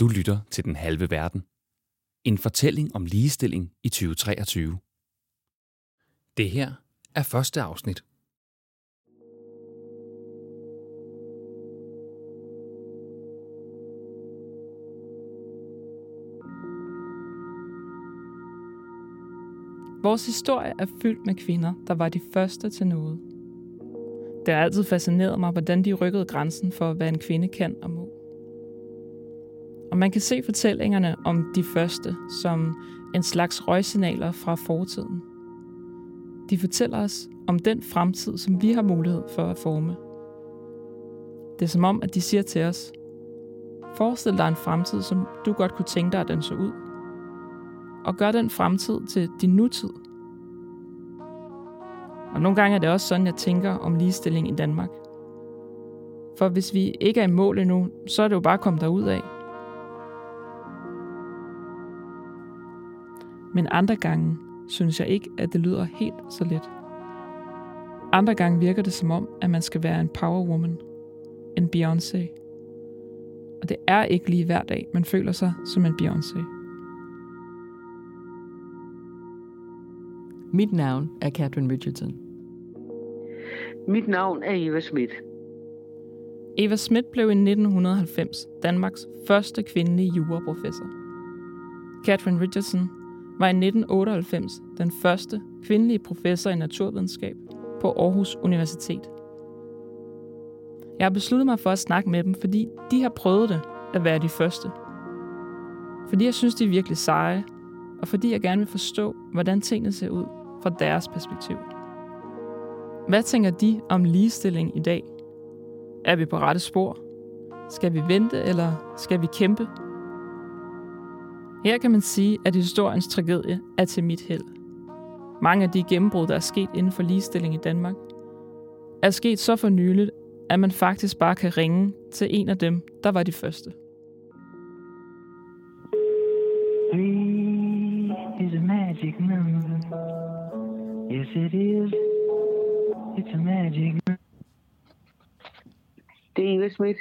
Du lytter til Den Halve Verden. En fortælling om ligestilling i 2023. Det her er første afsnit. Vores historie er fyldt med kvinder, der var de første til noget. Det har altid fascineret mig, hvordan de rykkede grænsen for, hvad en kvinde kan og må. Og man kan se fortællingerne om de første som en slags røgsignaler fra fortiden. De fortæller os om den fremtid, som vi har mulighed for at forme. Det er som om, at de siger til os, forestil dig en fremtid, som du godt kunne tænke dig, at den så ud. Og gør den fremtid til din nutid. Og nogle gange er det også sådan, jeg tænker om ligestilling i Danmark. For hvis vi ikke er i mål endnu, så er det jo bare at komme derud af. Men andre gange synes jeg ikke, at det lyder helt så let. Andre gange virker det som om, at man skal være en power woman. En Beyoncé. Og det er ikke lige hver dag, man føler sig som en Beyoncé. Mit navn er Catherine Richardson. Mit navn er Eva Schmidt. Eva Schmidt blev i 1990 Danmarks første kvindelige juraprofessor. Catherine Richardson var i 1998 den første kvindelige professor i naturvidenskab på Aarhus Universitet. Jeg har besluttet mig for at snakke med dem, fordi de har prøvet det at være de første. Fordi jeg synes, de er virkelig seje, og fordi jeg gerne vil forstå, hvordan tingene ser ud fra deres perspektiv. Hvad tænker de om ligestilling i dag? Er vi på rette spor? Skal vi vente, eller skal vi kæmpe? Her kan man sige, at historiens tragedie er til mit held. Mange af de gennembrud, der er sket inden for ligestilling i Danmark, er sket så for nyligt, at man faktisk bare kan ringe til en af dem, der var de første. Three is a magic number. Yes, it is. It's a magic number. Det er Eva Schmidt.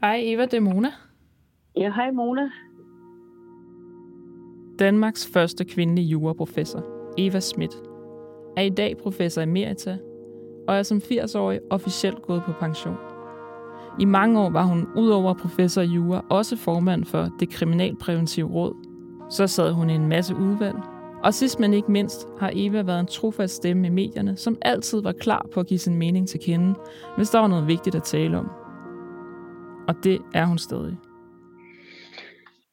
Hej Eva, det er Mona. Ja, hej Mona. Danmarks første kvindelige juraprofessor, Eva Schmidt, er i dag professor emerita og er som 80-årig officielt gået på pension. I mange år var hun udover professor i jura også formand for det kriminalpræventive råd. Så sad hun i en masse udvalg. Og sidst men ikke mindst har Eva været en trofast stemme i medierne, som altid var klar på at give sin mening til kende, hvis der var noget vigtigt at tale om. Og det er hun stadig.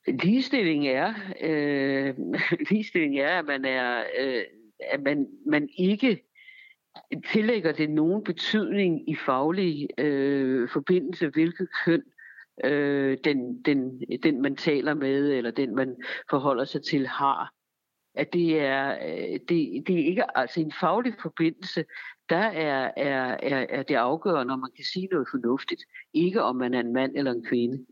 Ligestilling er, øh, ligestilling er, at man er, øh, at man, man ikke tillægger det nogen betydning i faglig øh, forbindelse, hvilket køn øh, den, den, den man taler med, eller den man forholder sig til, har. At det er, øh, det, det er ikke, altså en faglig forbindelse, der er, er, er, er det afgørende, om man kan sige noget fornuftigt. Ikke om man er en mand eller en kvinde.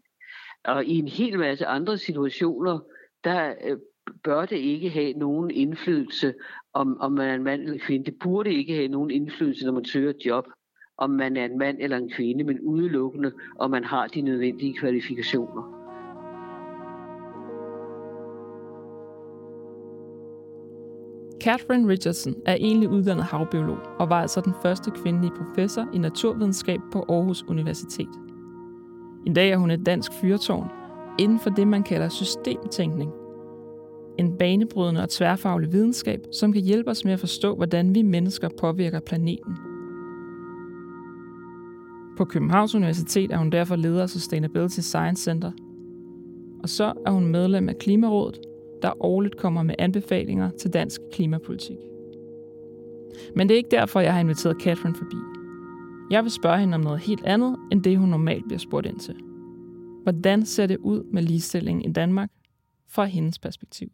Og i en hel masse andre situationer, der øh, bør det ikke have nogen indflydelse, om, om man er en mand eller en kvinde. Det burde ikke have nogen indflydelse, når man søger et job, om man er en mand eller en kvinde, men udelukkende, om man har de nødvendige kvalifikationer. Catherine Richardson er egentlig uddannet havbiolog og var altså den første kvindelige professor i naturvidenskab på Aarhus Universitet. I dag er hun et dansk fyrtårn inden for det, man kalder systemtænkning. En banebrydende og tværfaglig videnskab, som kan hjælpe os med at forstå, hvordan vi mennesker påvirker planeten. På Københavns Universitet er hun derfor leder af Sustainability Science Center. Og så er hun medlem af Klimarådet, der årligt kommer med anbefalinger til dansk klimapolitik. Men det er ikke derfor, jeg har inviteret Catherine forbi. Jeg vil spørge hende om noget helt andet, end det hun normalt bliver spurgt ind til. Hvordan ser det ud med ligestilling i Danmark fra hendes perspektiv?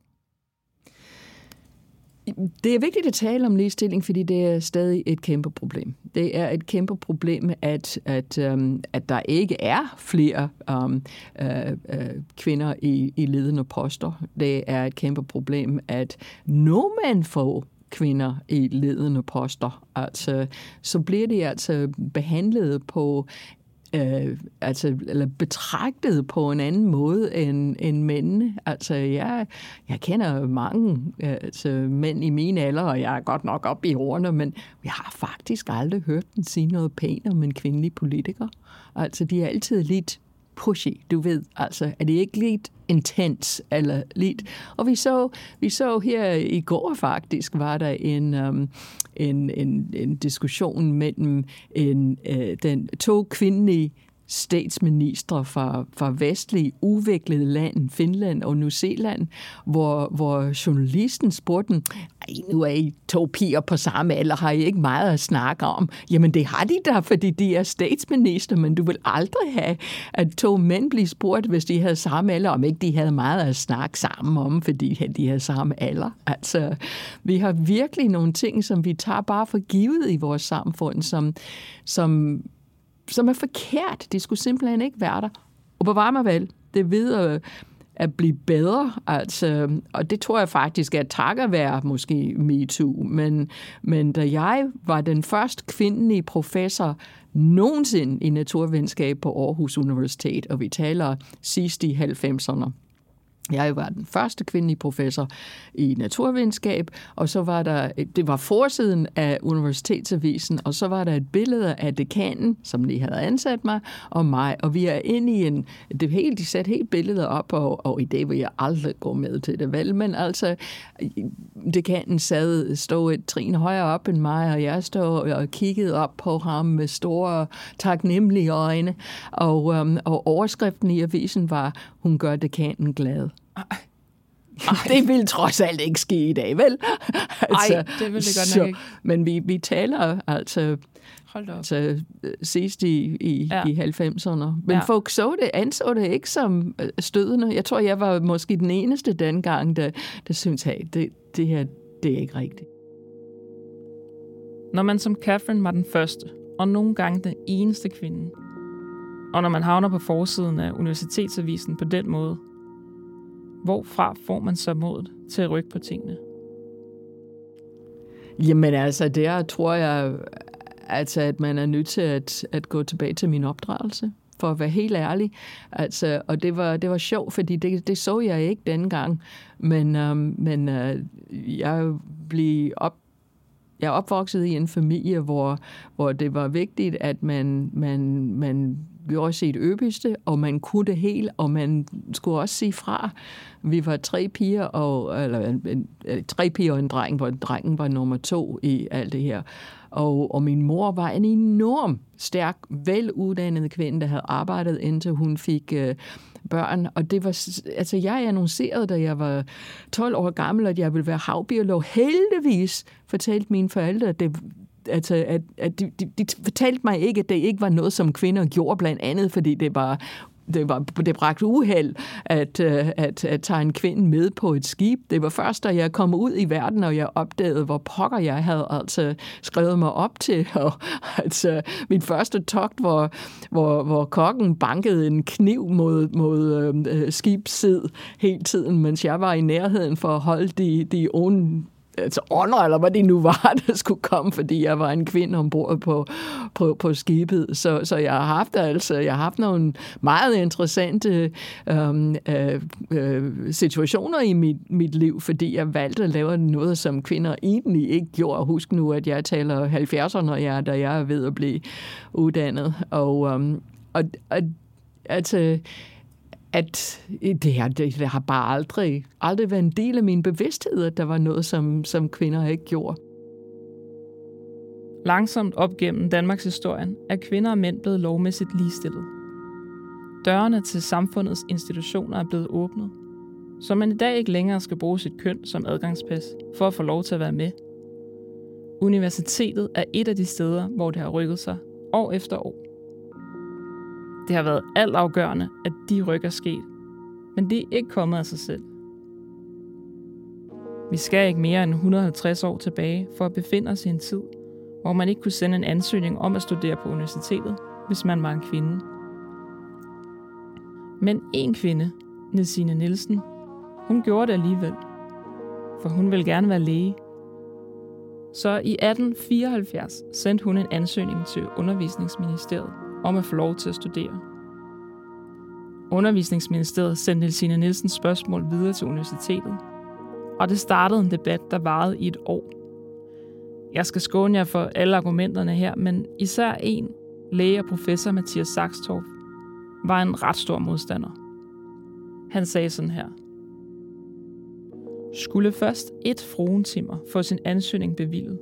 Det er vigtigt at tale om ligestilling, fordi det er stadig et kæmpe problem. Det er et kæmpe problem, at, at, um, at der ikke er flere um, uh, uh, kvinder i, i ledende poster. Det er et kæmpe problem, at når man får kvinder i ledende poster, altså, så bliver de altså behandlet på øh, altså, eller betragtet på en anden måde end, end mændene. Altså, jeg, jeg kender mange altså, mænd i min alder, og jeg er godt nok op i ordene, men jeg har faktisk aldrig hørt dem sige noget pænt om en kvindelig politiker. Altså, de er altid lidt pushy, du ved. Altså, er det ikke lidt intens eller lidt... Og vi så, vi så her i går faktisk, var der en, um, en, en, en diskussion mellem en, uh, den to kvindelige statsministre fra, fra vestlige udviklede lande, Finland og New Zealand, hvor, hvor journalisten spurgte dem, nu er I to piger på samme alder, har I ikke meget at snakke om? Jamen det har de da, fordi de er statsminister, men du vil aldrig have, at to mænd bliver spurgt, hvis de havde samme alder, om ikke de havde meget at snakke sammen om, fordi de havde samme alder. Altså, vi har virkelig nogle ting, som vi tager bare for givet i vores samfund, som, som som er forkert. De skulle simpelthen ikke være der. Og bevare mig vel, det ved at blive bedre, altså, og det tror jeg faktisk er takket være måske MeToo, men, men da jeg var den første kvindelige professor nogensinde i naturvidenskab på Aarhus Universitet, og vi taler sidst i 90'erne, jeg var den første kvindelige professor i naturvidenskab, og så var der, det var forsiden af universitetsavisen, og så var der et billede af dekanen, som lige havde ansat mig, og mig, og vi er inde i en, det helt, de satte helt billeder op, og, og i dag vil jeg aldrig gå med til det, vel, men altså, dekanen sad, stod et trin højere op end mig, og jeg stod og kiggede op på ham med store, taknemmelige øjne, og, øhm, og overskriften i avisen var, hun gør dekanen glad. Ej. Det vil trods alt ikke ske i dag, vel? altså, Ej, det vil det godt så, nok ikke. Men vi, vi taler altså Hold op. Altså, sidst i, i, ja. i 90'erne. Men ja. folk så det, anså det ikke som øh, stødende. Jeg tror, jeg var måske den eneste dengang, der, der syntes, hey, det, det her, det er ikke rigtigt. Når man som Catherine var den første, og nogle gange den eneste kvinde, og når man havner på forsiden af universitetsavisen på den måde, hvorfra får man så modet til at rykke på tingene? Jamen altså, der tror jeg, altså, at man er nødt til at, at gå tilbage til min opdragelse for at være helt ærlig. Altså, og det var, det var sjovt, fordi det, det så jeg ikke dengang. Men, øhm, men øh, jeg blev op, jeg er opvokset i en familie, hvor, hvor det var vigtigt, at man, man, man gjorde sit øbeste, og man kunne det helt, og man skulle også sige fra. Vi var tre piger, og, eller en, tre piger og en dreng, hvor drengen var nummer to i alt det her. Og, og min mor var en enorm stærk, veluddannet kvinde, der havde arbejdet indtil hun fik øh, børn. Og det var, altså jeg annoncerede, da jeg var 12 år gammel, at jeg ville være havbiolog. Heldigvis fortalte mine forældre, at det, altså, at, at de, de, de fortalte mig ikke, at det ikke var noget, som kvinder gjorde, blandt andet, fordi det var det var det bragte uheld at, øh, at, at tage en kvinde med på et skib. Det var først, da jeg kom ud i verden, og jeg opdagede, hvor pokker jeg havde altså skrevet mig op til. Og, altså, min første togt, hvor, hvor, hvor kokken bankede en kniv mod, mod øh, øh skibsid hele tiden, mens jeg var i nærheden for at holde de, de onde altså ånder, eller hvad det nu var, der skulle komme, fordi jeg var en kvinde ombord på, på, på skibet. Så, så jeg har haft altså, jeg har haft nogle meget interessante øhm, øh, øh, situationer i mit, mit liv, fordi jeg valgte at lave noget, som kvinder egentlig ikke gjorde. Husk nu, at jeg taler 70'erne, jeg, da jeg er ved at blive uddannet. Og, øhm, og, og altså, at øh, det, her, det, det har bare aldrig, aldrig været en del af min bevidsthed, at der var noget, som, som kvinder ikke gjorde. Langsomt op gennem Danmarks historien er kvinder og mænd blevet lovmæssigt ligestillet. Dørene til samfundets institutioner er blevet åbnet, så man i dag ikke længere skal bruge sit køn som adgangspas for at få lov til at være med. Universitetet er et af de steder, hvor det har rykket sig år efter år. Det har været altafgørende, at de rykker sket. Men det er ikke kommet af sig selv. Vi skal ikke mere end 150 år tilbage for at befinde os i en tid, hvor man ikke kunne sende en ansøgning om at studere på universitetet, hvis man var en kvinde. Men en kvinde, Nelsine Nielsen, hun gjorde det alligevel. For hun ville gerne være læge. Så i 1874 sendte hun en ansøgning til undervisningsministeriet om at få lov til at studere. Undervisningsministeriet sendte Nielsine Nielsens spørgsmål videre til universitetet, og det startede en debat, der varede i et år. Jeg skal skåne jer for alle argumenterne her, men især en, læge og professor Mathias Saxtorff, var en ret stor modstander. Han sagde sådan her. Skulle først et fruentimmer få sin ansøgning bevillet,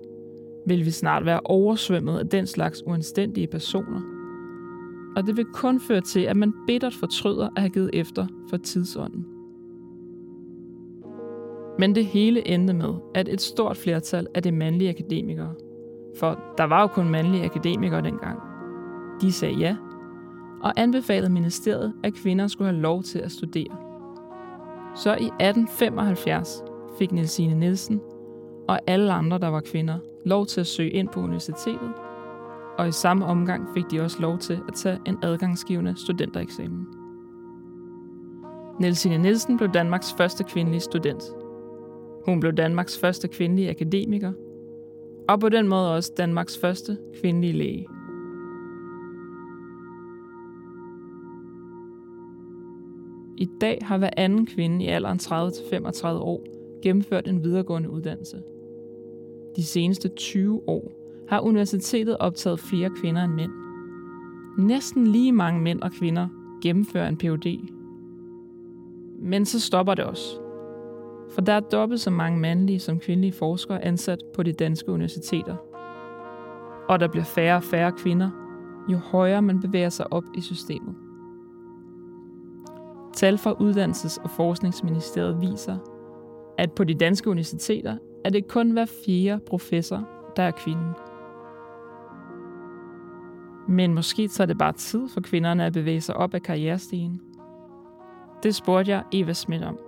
vil vi snart være oversvømmet af den slags uanstændige personer. Og det vil kun føre til, at man bittert fortryder at have givet efter for tidsånden. Men det hele endte med, at et stort flertal af de mandlige akademikere, for der var jo kun mandlige akademikere dengang, de sagde ja, og anbefalede ministeriet, at kvinder skulle have lov til at studere. Så i 1875 fik Nielsine Nielsen og alle andre, der var kvinder, lov til at søge ind på universitetet, og i samme omgang fik de også lov til at tage en adgangsgivende studentereksamen. Nielsine Nielsen blev Danmarks første kvindelige student. Hun blev Danmarks første kvindelige akademiker, og på den måde også Danmarks første kvindelige læge. I dag har hver anden kvinde i alderen 30-35 år gennemført en videregående uddannelse. De seneste 20 år har universitetet optaget flere kvinder end mænd. Næsten lige mange mænd og kvinder gennemfører en Ph.D. Men så stopper det også. For der er dobbelt så mange mandlige som kvindelige forskere ansat på de danske universiteter. Og der bliver færre og færre kvinder, jo højere man bevæger sig op i systemet. Tal fra Uddannelses- og Forskningsministeriet viser, at på de danske universiteter er det kun hver fjerde professor, der er kvinde. Men måske så det bare tid for kvinderne at bevæge sig op ad karrierestigen. Det spurgte jeg Eva Schmidt om.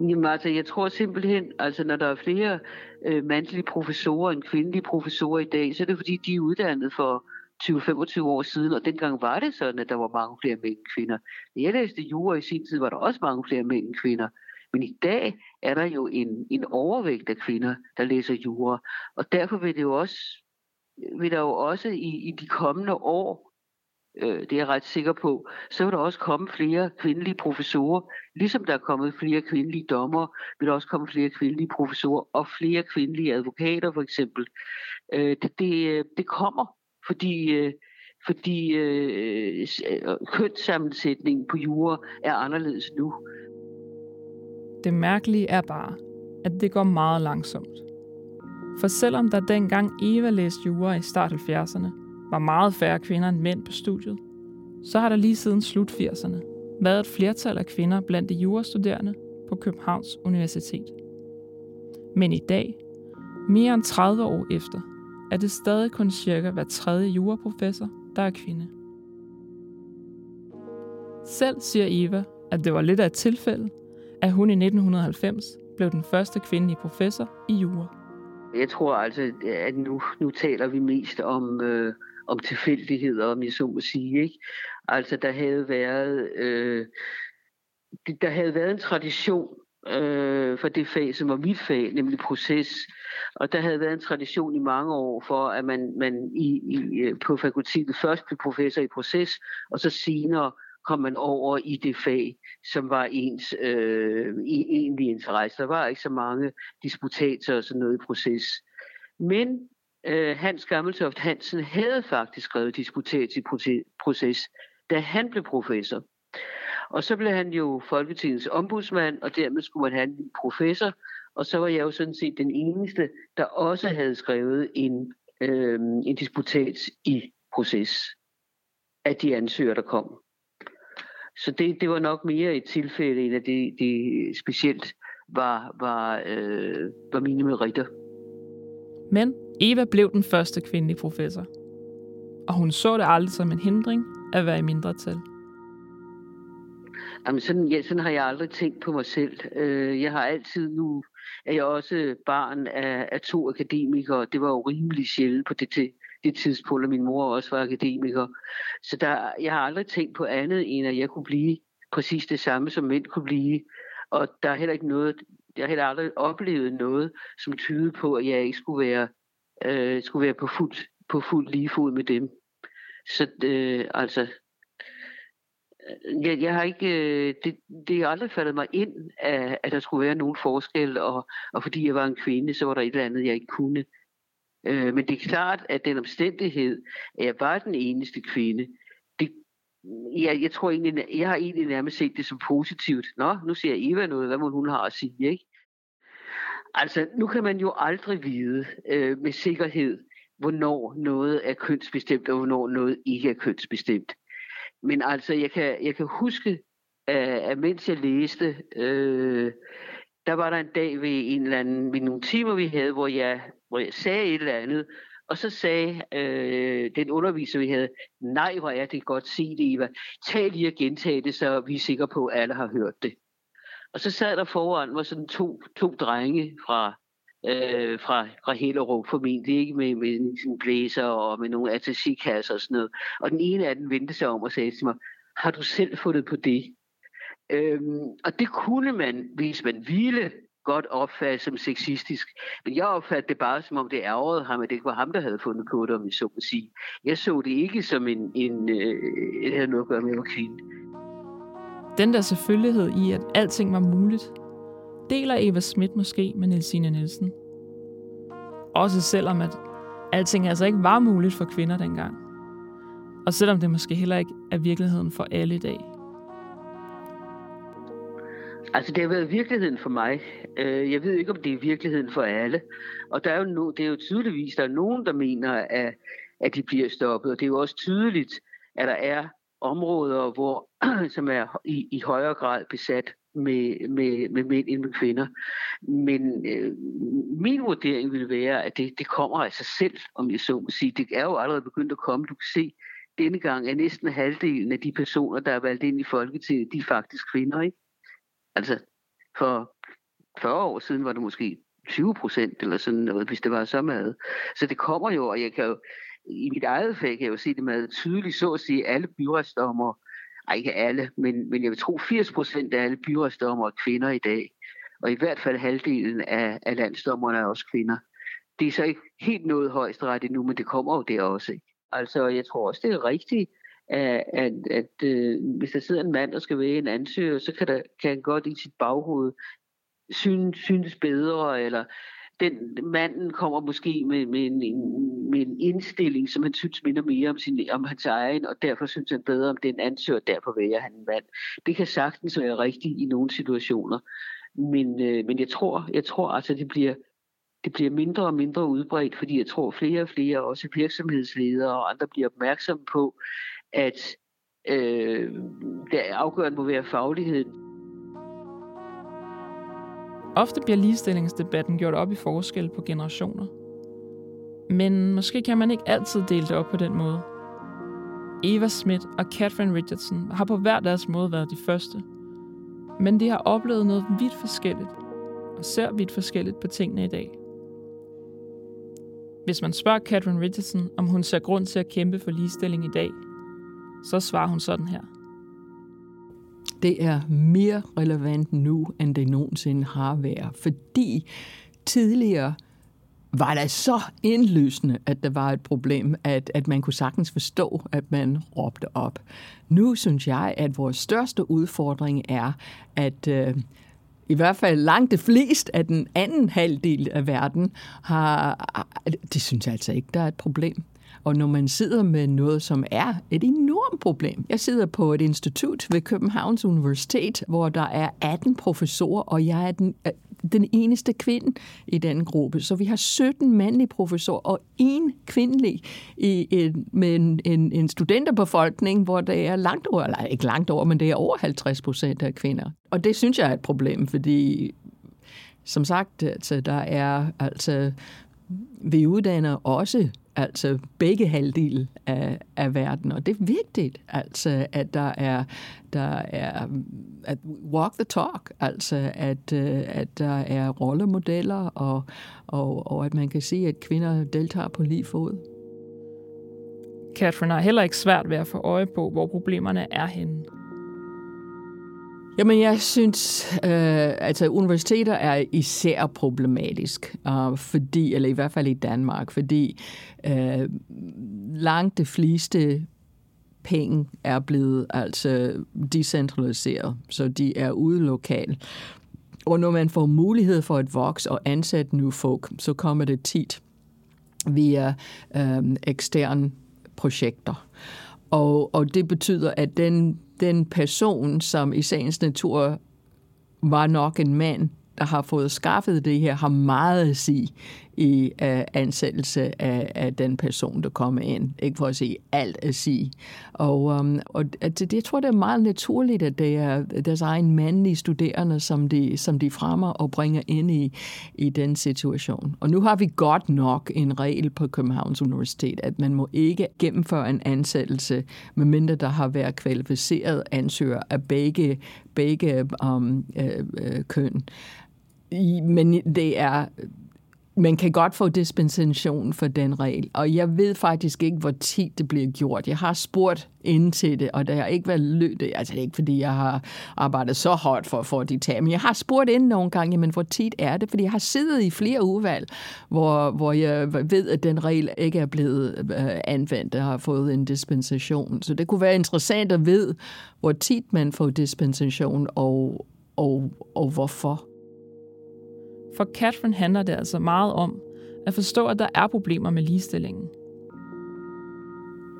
Jamen altså, jeg tror simpelthen, altså når der er flere øh, mandlige professorer end kvindelige professorer i dag, så er det fordi, de er uddannet for 20-25 år siden, og dengang var det sådan, at der var mange flere mænd end kvinder. Da jeg læste jura i sin tid, var der også mange flere mænd end kvinder. Men i dag er der jo en, en overvægt af kvinder, der læser jura, og derfor vil det jo også, vil der jo også i, i de kommende år, øh, det er jeg ret sikker på, så vil der også komme flere kvindelige professorer. Ligesom der er kommet flere kvindelige dommer, vil der også komme flere kvindelige professorer og flere kvindelige advokater for eksempel. Øh, det, det, øh, det kommer fordi, øh, fordi øh, øh, kønssammensætningen på jura er anderledes nu. Det mærkelige er bare, at det går meget langsomt. For selvom der dengang Eva læste jura i start 70'erne, var meget færre kvinder end mænd på studiet, så har der lige siden slut 80'erne været et flertal af kvinder blandt de jurastuderende på Københavns Universitet. Men i dag, mere end 30 år efter, er det stadig kun cirka hver tredje juraprofessor, der er kvinde. Selv siger Eva, at det var lidt af et tilfælde, at hun i 1990 blev den første kvindelige professor i jura. Jeg tror altså, at nu, nu taler vi mest om, øh, om tilfældigheder, om jeg så må sige. Ikke? Altså, der havde været, øh, der havde været en tradition øh, for det fag, som var mit fag, nemlig proces. Og der havde været en tradition i mange år for, at man, man i, i, øh, på fakultetet først blev professor i proces, og så senere kom man over i det fag, som var ens øh, egentlige interesse. Der var ikke så mange disputater og sådan noget i proces. Men øh, Hans Gammeltoft Hansen havde faktisk skrevet disputat i proces, da han blev professor. Og så blev han jo Folketingets ombudsmand, og dermed skulle man have en professor. Og så var jeg jo sådan set den eneste, der også havde skrevet en, øh, en disputat i proces af de ansøgere, der kom. Så det, det var nok mere et tilfælde, end at det, det specielt var, var, øh, var mine meritter. Men Eva blev den første kvindelige professor. Og hun så det aldrig som en hindring at være i mindretal. Jamen sådan, ja, sådan har jeg aldrig tænkt på mig selv. Øh, jeg har altid nu, er jeg også barn af, af to akademikere. Det var jo rimelig sjældent på det, det, tidspunkt, og min mor også var akademiker. Så der, jeg har aldrig tænkt på andet, end at jeg kunne blive præcis det samme, som mænd kunne blive. Og der er heller ikke noget, jeg har heller aldrig oplevet noget, som tyder på, at jeg ikke skulle være, øh, skulle være på fuld, på fuld lige fod med dem. Så øh, altså, øh, jeg, jeg har ikke, øh, det, det har aldrig faldet mig ind, at, at der skulle være nogen forskel, og, og fordi jeg var en kvinde, så var der et eller andet, jeg ikke kunne. Øh, men det er klart, at den omstændighed, at jeg var den eneste kvinde, det, jeg, jeg tror egentlig, jeg har egentlig nærmest set det som positivt. Nå, nu ser Eva noget, hvad må hun har at sige, ikke? Altså, nu kan man jo aldrig vide øh, med sikkerhed, hvornår noget er kønsbestemt, og hvornår noget ikke er kønsbestemt. Men altså, jeg kan, jeg kan huske, at, at mens jeg læste, øh, der var der en dag ved en eller anden, ved nogle timer, vi havde, hvor jeg, hvor jeg sagde et eller andet, og så sagde øh, den underviser, vi havde, nej, hvor er det godt, sig det, Eva. Tag lige og gentage det, så vi er sikre på, at alle har hørt det. Og så sad der foran mig sådan to, to drenge fra, øh, fra, fra Hellerup formentlig, ikke med, med sådan blæser og med nogle attachikasser og sådan noget. Og den ene af dem vendte sig om og sagde til mig, har du selv fundet på det? Øhm, og det kunne man, hvis man ville, godt opfatte som sexistisk. Men jeg opfattede det bare som om det ærgerede ham, at det ikke var ham, der havde fundet på det, om vi så må sige. Jeg så det ikke som en, en øh, det havde noget at gøre med, at jeg var kvinde. Den der selvfølgelighed i, at alting var muligt, deler Eva Schmidt måske med Nelsine Nielsen. Også selvom at alting altså ikke var muligt for kvinder dengang. Og selvom det måske heller ikke er virkeligheden for alle i dag. Altså, det har været virkeligheden for mig. Øh, jeg ved ikke, om det er virkeligheden for alle. Og der er jo no, det er jo tydeligvis, der er nogen, der mener, at, at de bliver stoppet. Og det er jo også tydeligt, at der er områder, hvor, som er i, i højere grad besat med, med, med mænd end med kvinder. Men øh, min vurdering vil være, at det, det kommer af sig selv, om jeg så må sige. Det er jo allerede begyndt at komme. Du kan se, denne gang er næsten halvdelen af de personer, der er valgt ind i Folketinget, de er faktisk kvinder, ikke? Altså, for 40 år siden var det måske 20 procent, eller sådan noget, hvis det var så meget. Så det kommer jo, og jeg kan jo, i mit eget fag kan jeg jo se det meget tydeligt, så at sige, alle byretsdommer, ej ikke alle, men, men jeg vil tro 80 procent af alle byretsdommer er kvinder i dag. Og i hvert fald halvdelen af, af landsdommerne er også kvinder. Det er så ikke helt noget højesteret endnu, men det kommer jo der også. Ikke? Altså, jeg tror også, det er rigtigt, at, at, at øh, hvis der sidder en mand, der skal vælge en ansøger, så kan, der, kan han godt i sit baghoved synes, synes bedre, eller den manden kommer måske med, med, en, med en indstilling, som han synes minder mere om, sin, om hans egen, og derfor synes han bedre om den ansøger, derfor vælger han en mand. Det kan sagtens være rigtigt i nogle situationer, men, øh, men jeg tror, jeg tror altså, det bliver, det bliver mindre og mindre udbredt, fordi jeg tror flere og flere, også virksomhedsledere og andre, bliver opmærksomme på, at øh, det afgørende må være fagligheden. Ofte bliver ligestillingsdebatten gjort op i forskel på generationer. Men måske kan man ikke altid dele det op på den måde. Eva Smith og Catherine Richardson har på hver deres måde været de første. Men de har oplevet noget vidt forskelligt, og ser vidt forskelligt på tingene i dag. Hvis man spørger Catherine Richardson, om hun ser grund til at kæmpe for ligestilling i dag, så svarer hun sådan her. Det er mere relevant nu, end det nogensinde har været, fordi tidligere var det så indlysende, at der var et problem, at, at man kunne sagtens forstå, at man råbte op. Nu synes jeg, at vores største udfordring er, at øh, i hvert fald langt det flest af den anden halvdel af verden har, ah, ah, det synes jeg altså ikke, der er et problem. Og når man sidder med noget, som er et enormt problem. Jeg sidder på et institut ved Københavns Universitet, hvor der er 18 professorer, og jeg er den, øh, den eneste kvinde i den gruppe. Så vi har 17 mandlige professorer og en kvindelig i, en, med en, en, en studenterbefolkning, hvor det er langt over, eller ikke langt over, men det er over 50 procent af kvinder. Og det synes jeg er et problem, fordi som sagt, altså, der er altså vi uddanner også altså begge halvdel af, af verden, og det er vigtigt, altså at der er, der er at walk the talk, altså at, øh, at der er rollemodeller, og, og, og at man kan se, at kvinder deltager på lige fod. Catherine har heller ikke svært ved at få øje på, hvor problemerne er henne. Jamen, jeg synes, øh, altså universiteter er især problematisk, øh, fordi, eller i hvert fald i Danmark, fordi øh, langt de fleste penge er blevet altså decentraliseret, så de er ude lokalt. Og når man får mulighed for at vokse og ansætte nye folk, så kommer det tit via øh, eksterne projekter. Og, og det betyder, at den, den person, som i sagens natur var nok en mand, der har fået skaffet det her, har meget at sige i uh, ansættelse af, af den person, der kommer ind. Ikke for at sige alt at sige. Og, um, og det, jeg tror, det er meget naturligt, at det er deres egen mandlige studerende, som de, som de fremmer og bringer ind i, i den situation. Og nu har vi godt nok en regel på Københavns Universitet, at man må ikke gennemføre en ansættelse, medmindre der har været kvalificeret ansøger af begge, begge um, øh, øh, køn. Men det er man kan godt få dispensation for den regel, og jeg ved faktisk ikke, hvor tit det bliver gjort. Jeg har spurgt ind til det, og det har ikke været løbet. Altså, det er ikke, fordi jeg har arbejdet så hårdt for at få de tag, men jeg har spurgt ind nogle gange, men hvor tit er det? Fordi jeg har siddet i flere udvalg, hvor, hvor jeg ved, at den regel ikke er blevet øh, anvendt og har fået en dispensation. Så det kunne være interessant at vide, hvor tit man får dispensation, og, og, og hvorfor. For Catherine handler det altså meget om at forstå, at der er problemer med ligestillingen.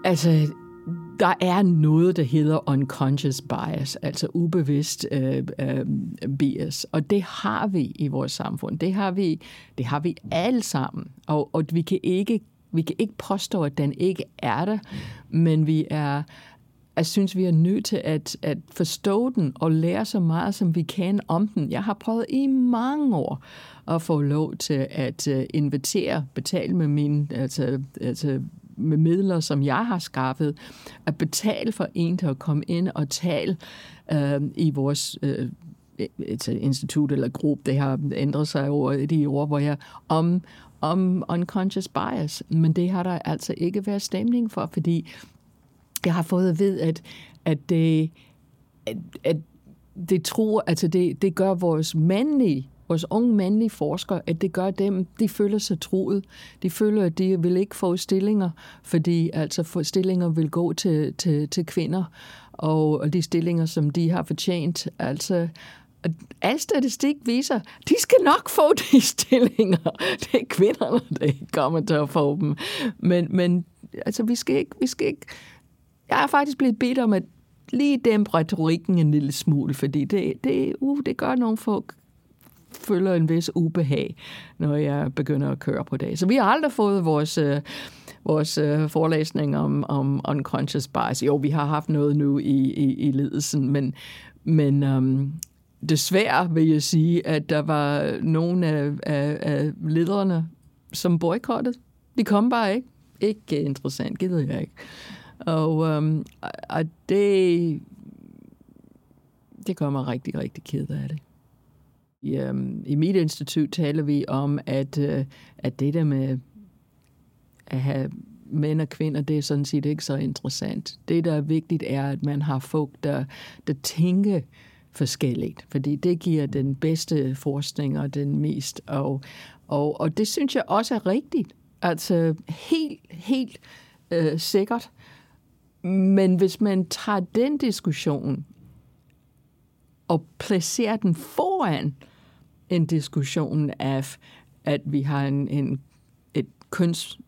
Altså, der er noget, der hedder unconscious bias, altså ubevidst øh, øh, bias, og det har vi i vores samfund. Det har vi, det har vi alle sammen, og, og vi kan ikke vi kan ikke påstå, at den ikke er der, men vi er jeg synes, vi er nødt til at, at forstå den og lære så meget, som vi kan om den. Jeg har prøvet i mange år at få lov til at øh, invitere, betale med mine, altså, altså med midler, som jeg har skaffet, at betale for en til at komme ind og tale øh, i vores øh, et institut eller gruppe, det har ændret sig over de år, hvor jeg om, om unconscious bias, men det har der altså ikke været stemning for, fordi jeg har fået at vide, at, at, det, at, at det tror, altså det, det gør vores mandlige vores unge mandlige forskere, at det gør dem, de føler sig troet. De føler, at de vil ikke få stillinger, fordi altså for stillinger vil gå til, til, til kvinder, og, og de stillinger, som de har fortjent. Altså, al statistik viser, de skal nok få de stillinger. Det er kvinderne, der ikke kommer til at få dem. Men, men altså, vi skal ikke, vi skal ikke jeg er faktisk blevet bedt om at lige dæmpe retorikken en lille smule, fordi det, det, uh, det gør nogle folk føler en vis ubehag, når jeg begynder at køre på det. Så vi har aldrig fået vores, øh, vores øh, forelæsning om, om unconscious bias. Jo, vi har haft noget nu i, i, i ledelsen, men, men øhm, desværre vil jeg sige, at der var nogle af, af, af lederne, som boykottede. De kom bare ikke. Ikke interessant, gider jeg ikke. Og, øhm, og det, det gør mig rigtig, rigtig ked af det. I, øhm, I mit institut taler vi om, at, øh, at det der med at have mænd og kvinder, det er sådan set ikke så interessant. Det, der er vigtigt, er, at man har folk, der, der tænker forskelligt, fordi det giver den bedste forskning og den mest. Og, og, og det synes jeg også er rigtigt. Altså helt, helt øh, sikkert. Men hvis man tager den diskussion og placerer den foran en diskussion af, at vi har en, en et køns,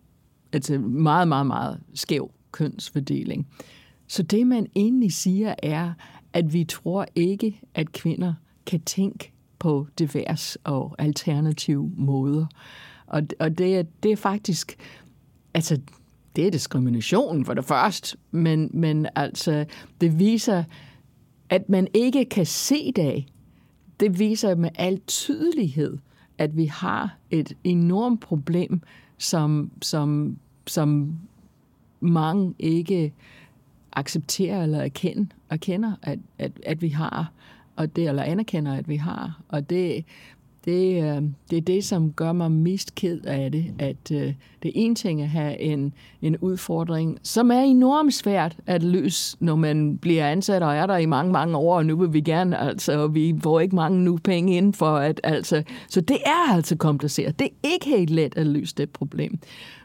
altså meget, meget, meget skæv kønsfordeling. Så det, man egentlig siger, er, at vi tror ikke, at kvinder kan tænke på divers og alternative måder. Og, og det, er, det er faktisk, altså det er diskrimination for det første, men, men altså, det viser, at man ikke kan se det. Det viser med al tydelighed, at vi har et enormt problem, som, som, som mange ikke accepterer eller erkender, erkender at, at, at vi har, og det, eller anerkender, at vi har. Og det, det, øh, det er det, som gør mig mest ked af det, at øh, det er en ting at have en, en udfordring, som er enormt svært at løse, når man bliver ansat og er der i mange, mange år, og nu vil vi gerne, altså, vi får ikke mange nu penge ind for at, altså, så det er altså kompliceret. Det er ikke helt let at løse det problem.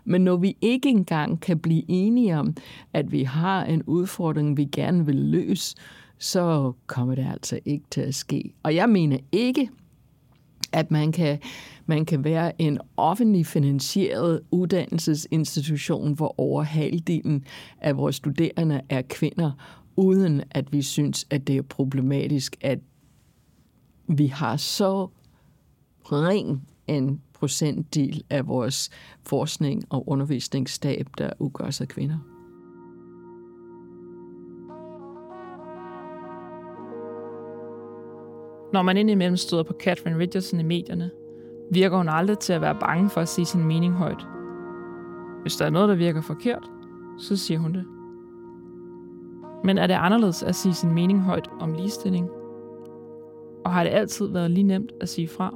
Men når vi ikke engang kan blive enige om, at vi har en udfordring, vi gerne vil løse, så kommer det altså ikke til at ske. Og jeg mener ikke, at man kan, man kan være en offentlig finansieret uddannelsesinstitution, hvor over halvdelen af vores studerende er kvinder, uden at vi synes, at det er problematisk, at vi har så ring en procentdel af vores forskning og undervisningsstab, der udgøres af kvinder. Når man indimellem støder på Catherine Richardson i medierne, virker hun aldrig til at være bange for at sige sin mening højt. Hvis der er noget, der virker forkert, så siger hun det. Men er det anderledes at sige sin mening højt om ligestilling? Og har det altid været lige nemt at sige fra?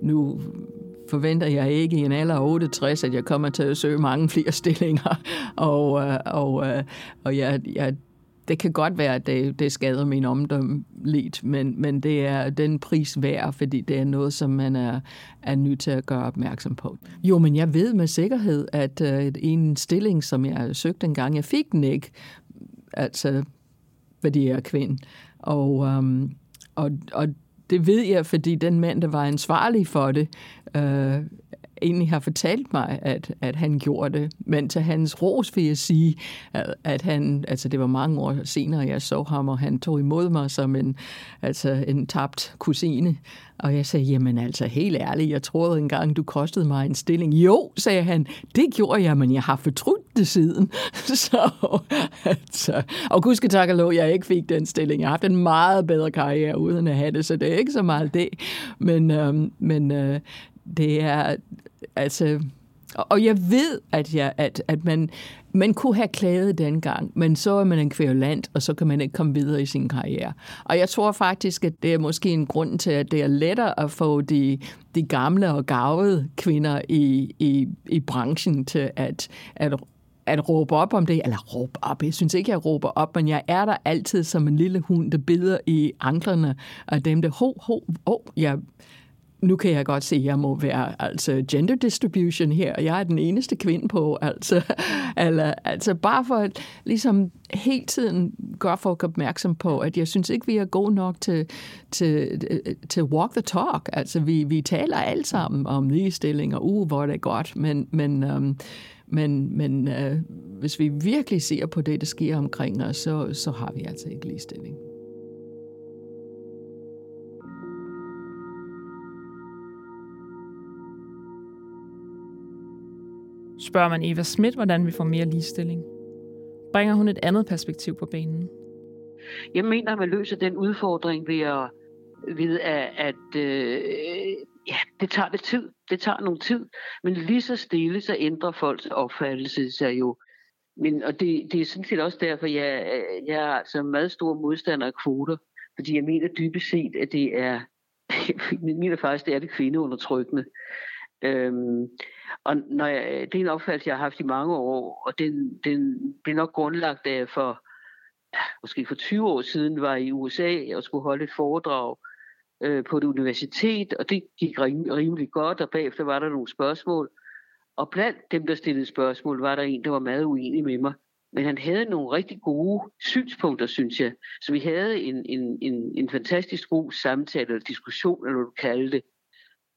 Nu forventer jeg ikke i en alder af 68, at jeg kommer til at søge mange flere stillinger. Og, øh, og, øh, og jeg, jeg det kan godt være, at det, det skader min omdømme lidt, men, men det er den pris værd, fordi det er noget, som man er, er nødt til at gøre opmærksom på. Jo, men jeg ved med sikkerhed, at uh, en stilling, som jeg søgte engang, jeg fik den ikke, altså, fordi jeg er kvinde. Og, um, og, og det ved jeg, fordi den mand, der var ansvarlig for det, uh, egentlig har fortalt mig, at, at han gjorde det. Men til hans ros vil jeg sige, at, at han, altså det var mange år senere, jeg så ham, og han tog imod mig som en, altså en tabt kusine. Og jeg sagde, jamen altså helt ærligt, jeg troede engang, du kostede mig en stilling. Jo, sagde han, det gjorde jeg, men jeg har fortrudt det siden. så, altså, og gudske tak og lov, jeg ikke fik den stilling. Jeg har haft en meget bedre karriere uden at have det, så det er ikke så meget det. Men, øhm, men øh, det er, altså, og jeg ved, at, jeg, at, at man, man kunne have klaget dengang, men så er man en kværulant, og så kan man ikke komme videre i sin karriere. Og jeg tror faktisk, at det er måske en grund til, at det er lettere at få de, de gamle og gavede kvinder i, i, i branchen til at, at at råbe op om det, eller råbe op, jeg synes ikke, jeg råber op, men jeg er der altid som en lille hund, der bider i anklerne af dem, der, ho, ho, ho, jeg, nu kan jeg godt se, at jeg må være altså gender distribution her, og jeg er den eneste kvinde på, altså, eller, altså bare for at ligesom hele tiden gøre folk opmærksom på, at jeg synes ikke, vi er gode nok til, til, til walk the talk. Altså vi, vi taler alle sammen om ligestilling, og uh, hvor det er godt, men, men, um, men, men øh, hvis vi virkelig ser på det, der sker omkring os, så, så har vi altså ikke ligestilling. Spørger man Eva Schmidt, hvordan vi får mere ligestilling, bringer hun et andet perspektiv på banen. Jeg mener, at man løser den udfordring ved at, ved at, at øh, ja, det tager lidt tid. Det tager nogle tid. Men lige så stille, så ændrer folks opfattelse sig jo. Men, og det, det er sådan set også derfor, jeg, jeg er altså meget stor modstander af kvoter. Fordi jeg mener dybest set, at det er, jeg mener faktisk, det er det kvindeundertrykkende. Øhm, og når jeg, øh, det er en opfattelse, jeg har haft i mange år, og den, den blev nok grundlagt af for, måske for 20 år siden, var i USA og skulle holde et foredrag øh, på et universitet, og det gik rim, rimelig godt, og bagefter var der nogle spørgsmål. Og blandt dem, der stillede spørgsmål, var der en, der var meget uenig med mig. Men han havde nogle rigtig gode synspunkter, synes jeg. Så vi havde en, en, en, en fantastisk god samtale eller diskussion, eller hvad du kalder det,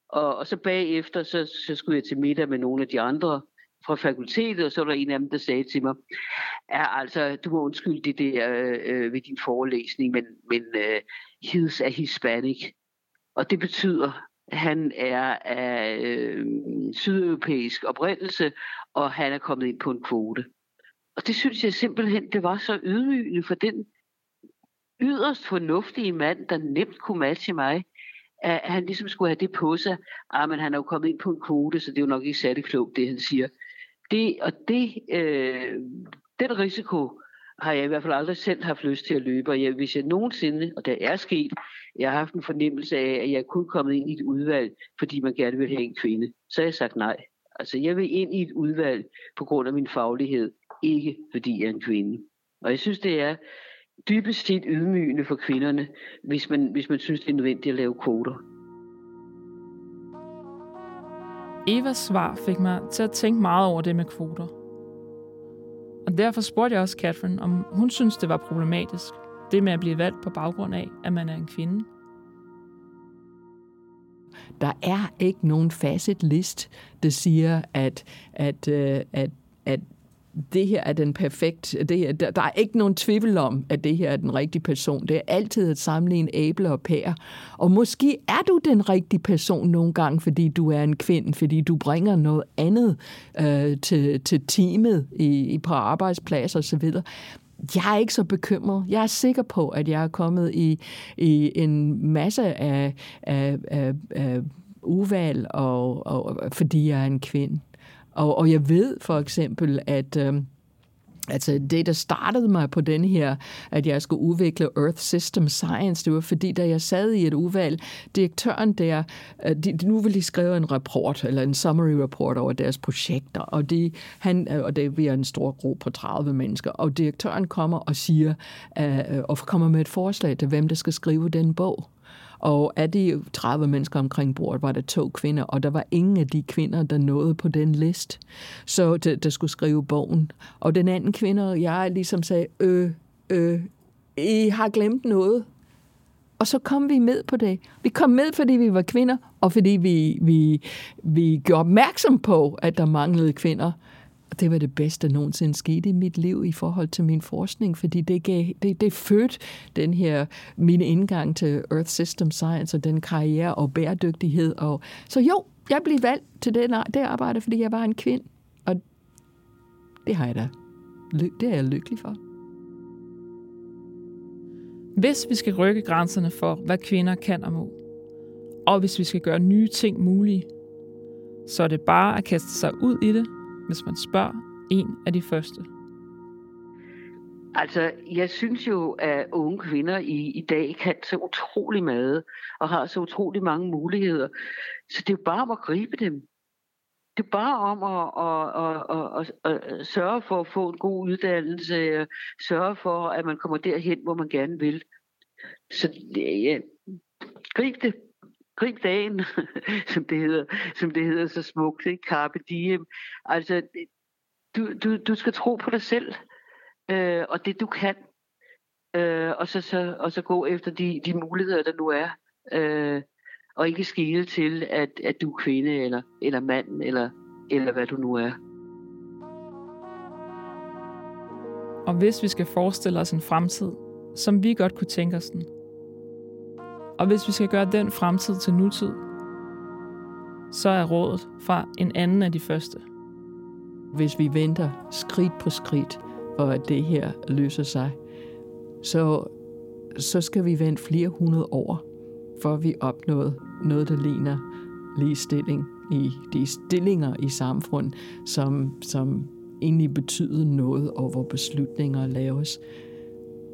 og, og så bagefter, så, så skulle jeg til middag med nogle af de andre fra fakultetet, og så var der en af dem, der sagde til mig, ja, altså, du må undskylde det der øh, ved din forelæsning, men, men øh, his er hispanic. Og det betyder, at han er af øh, sydeuropæisk oprindelse, og han er kommet ind på en kvote. Og det synes jeg simpelthen, det var så ydmygende for den yderst fornuftige mand, der nemt kunne matche mig, at han ligesom skulle have det på sig. Ah, men han er jo kommet ind på en kvote, så det er jo nok ikke særlig klogt, det han siger. Det, og det, øh, den risiko har jeg i hvert fald aldrig selv haft lyst til at løbe. Og jeg, hvis jeg nogensinde, og det er sket, jeg har haft en fornemmelse af, at jeg kun kommet ind i et udvalg, fordi man gerne vil have en kvinde, så har jeg sagt nej. Altså, jeg vil ind i et udvalg på grund af min faglighed, ikke fordi jeg er en kvinde. Og jeg synes, det er dybest set ydmygende for kvinderne, hvis man, hvis man synes, det er nødvendigt at lave kvoter. Evas svar fik mig til at tænke meget over det med kvoter. Og derfor spurgte jeg også Catherine, om hun synes, det var problematisk, det med at blive valgt på baggrund af, at man er en kvinde. Der er ikke nogen facet list, der siger, at, at, øh, at, at det her er den perfekt, det her, der, der er ikke nogen tvivl om, at det her er den rigtige person. Det er altid at sammenligne æble og pære. Og måske er du den rigtige person nogle gange, fordi du er en kvinde, fordi du bringer noget andet øh, til, til teamet i, på arbejdsplads og så videre. Jeg er ikke så bekymret. Jeg er sikker på, at jeg er kommet i, i en masse af, af, af, af uvalg, og, og, fordi jeg er en kvinde. Og, og jeg ved for eksempel, at... Øh, Altså det, der startede mig på den her, at jeg skulle udvikle Earth System Science, det var fordi, da jeg sad i et udvalg, direktøren der, øh, de, nu vil de skrive en rapport, eller en summary report over deres projekter, og, de, han, øh, og det, vi er en stor gruppe på 30 mennesker, og direktøren kommer og siger, uh, og kommer med et forslag til, hvem der skal skrive den bog. Og af de 30 mennesker omkring bordet, var der to kvinder, og der var ingen af de kvinder, der nåede på den list, så der, der skulle skrive bogen. Og den anden kvinde, jeg ligesom sagde, øh, øh, I har glemt noget. Og så kom vi med på det. Vi kom med, fordi vi var kvinder, og fordi vi, vi, vi gjorde opmærksom på, at der manglede kvinder. Og det var det bedste, der nogensinde skete i mit liv i forhold til min forskning, fordi det, gav, det, det fødte den her, min indgang til Earth System Science og den karriere og bæredygtighed. Og, så jo, jeg blev valgt til det, det arbejde, fordi jeg var en kvinde. Og det har jeg da. Det er jeg lykkelig for. Hvis vi skal rykke grænserne for, hvad kvinder kan og må, og hvis vi skal gøre nye ting mulige, så er det bare at kaste sig ud i det hvis man spørger en af de første? Altså, jeg synes jo, at unge kvinder i, i dag kan så utrolig meget, og har så utrolig mange muligheder. Så det er jo bare om at gribe dem. Det er bare om at, at, at, at, at sørge for at få en god uddannelse, sørge for, at man kommer derhen, hvor man gerne vil. Så ja, grib det grib dagen, som det hedder, som det hedder så smukt, ikke? Carpe diem. Altså, du, du, du skal tro på dig selv, øh, og det du kan, øh, og, så, så, og så gå efter de, de muligheder, der nu er, øh, og ikke skille til, at, at du er kvinde, eller, eller mand, eller, eller hvad du nu er. Og hvis vi skal forestille os en fremtid, som vi godt kunne tænke os den, og hvis vi skal gøre den fremtid til nutid, så er rådet fra en anden af de første. Hvis vi venter skridt på skridt, for at det her løser sig, så, så skal vi vente flere hundrede år, for vi opnået noget, der ligner ligestilling i de stillinger i samfund, som, som egentlig betyder noget, og hvor beslutninger laves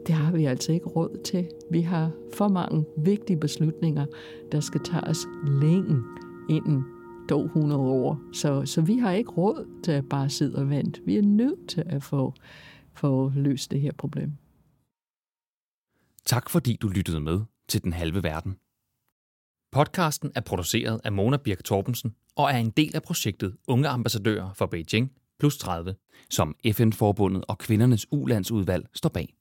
det har vi altså ikke råd til. Vi har for mange vigtige beslutninger, der skal tages længe inden 200 år. Så, så vi har ikke råd til at bare sidde og vente. Vi er nødt til at få, få løst det her problem. Tak fordi du lyttede med til Den Halve Verden. Podcasten er produceret af Mona Birk Torbensen og er en del af projektet Unge Ambassadører for Beijing plus 30, som FN-forbundet og kvindernes ulandsudvalg står bag.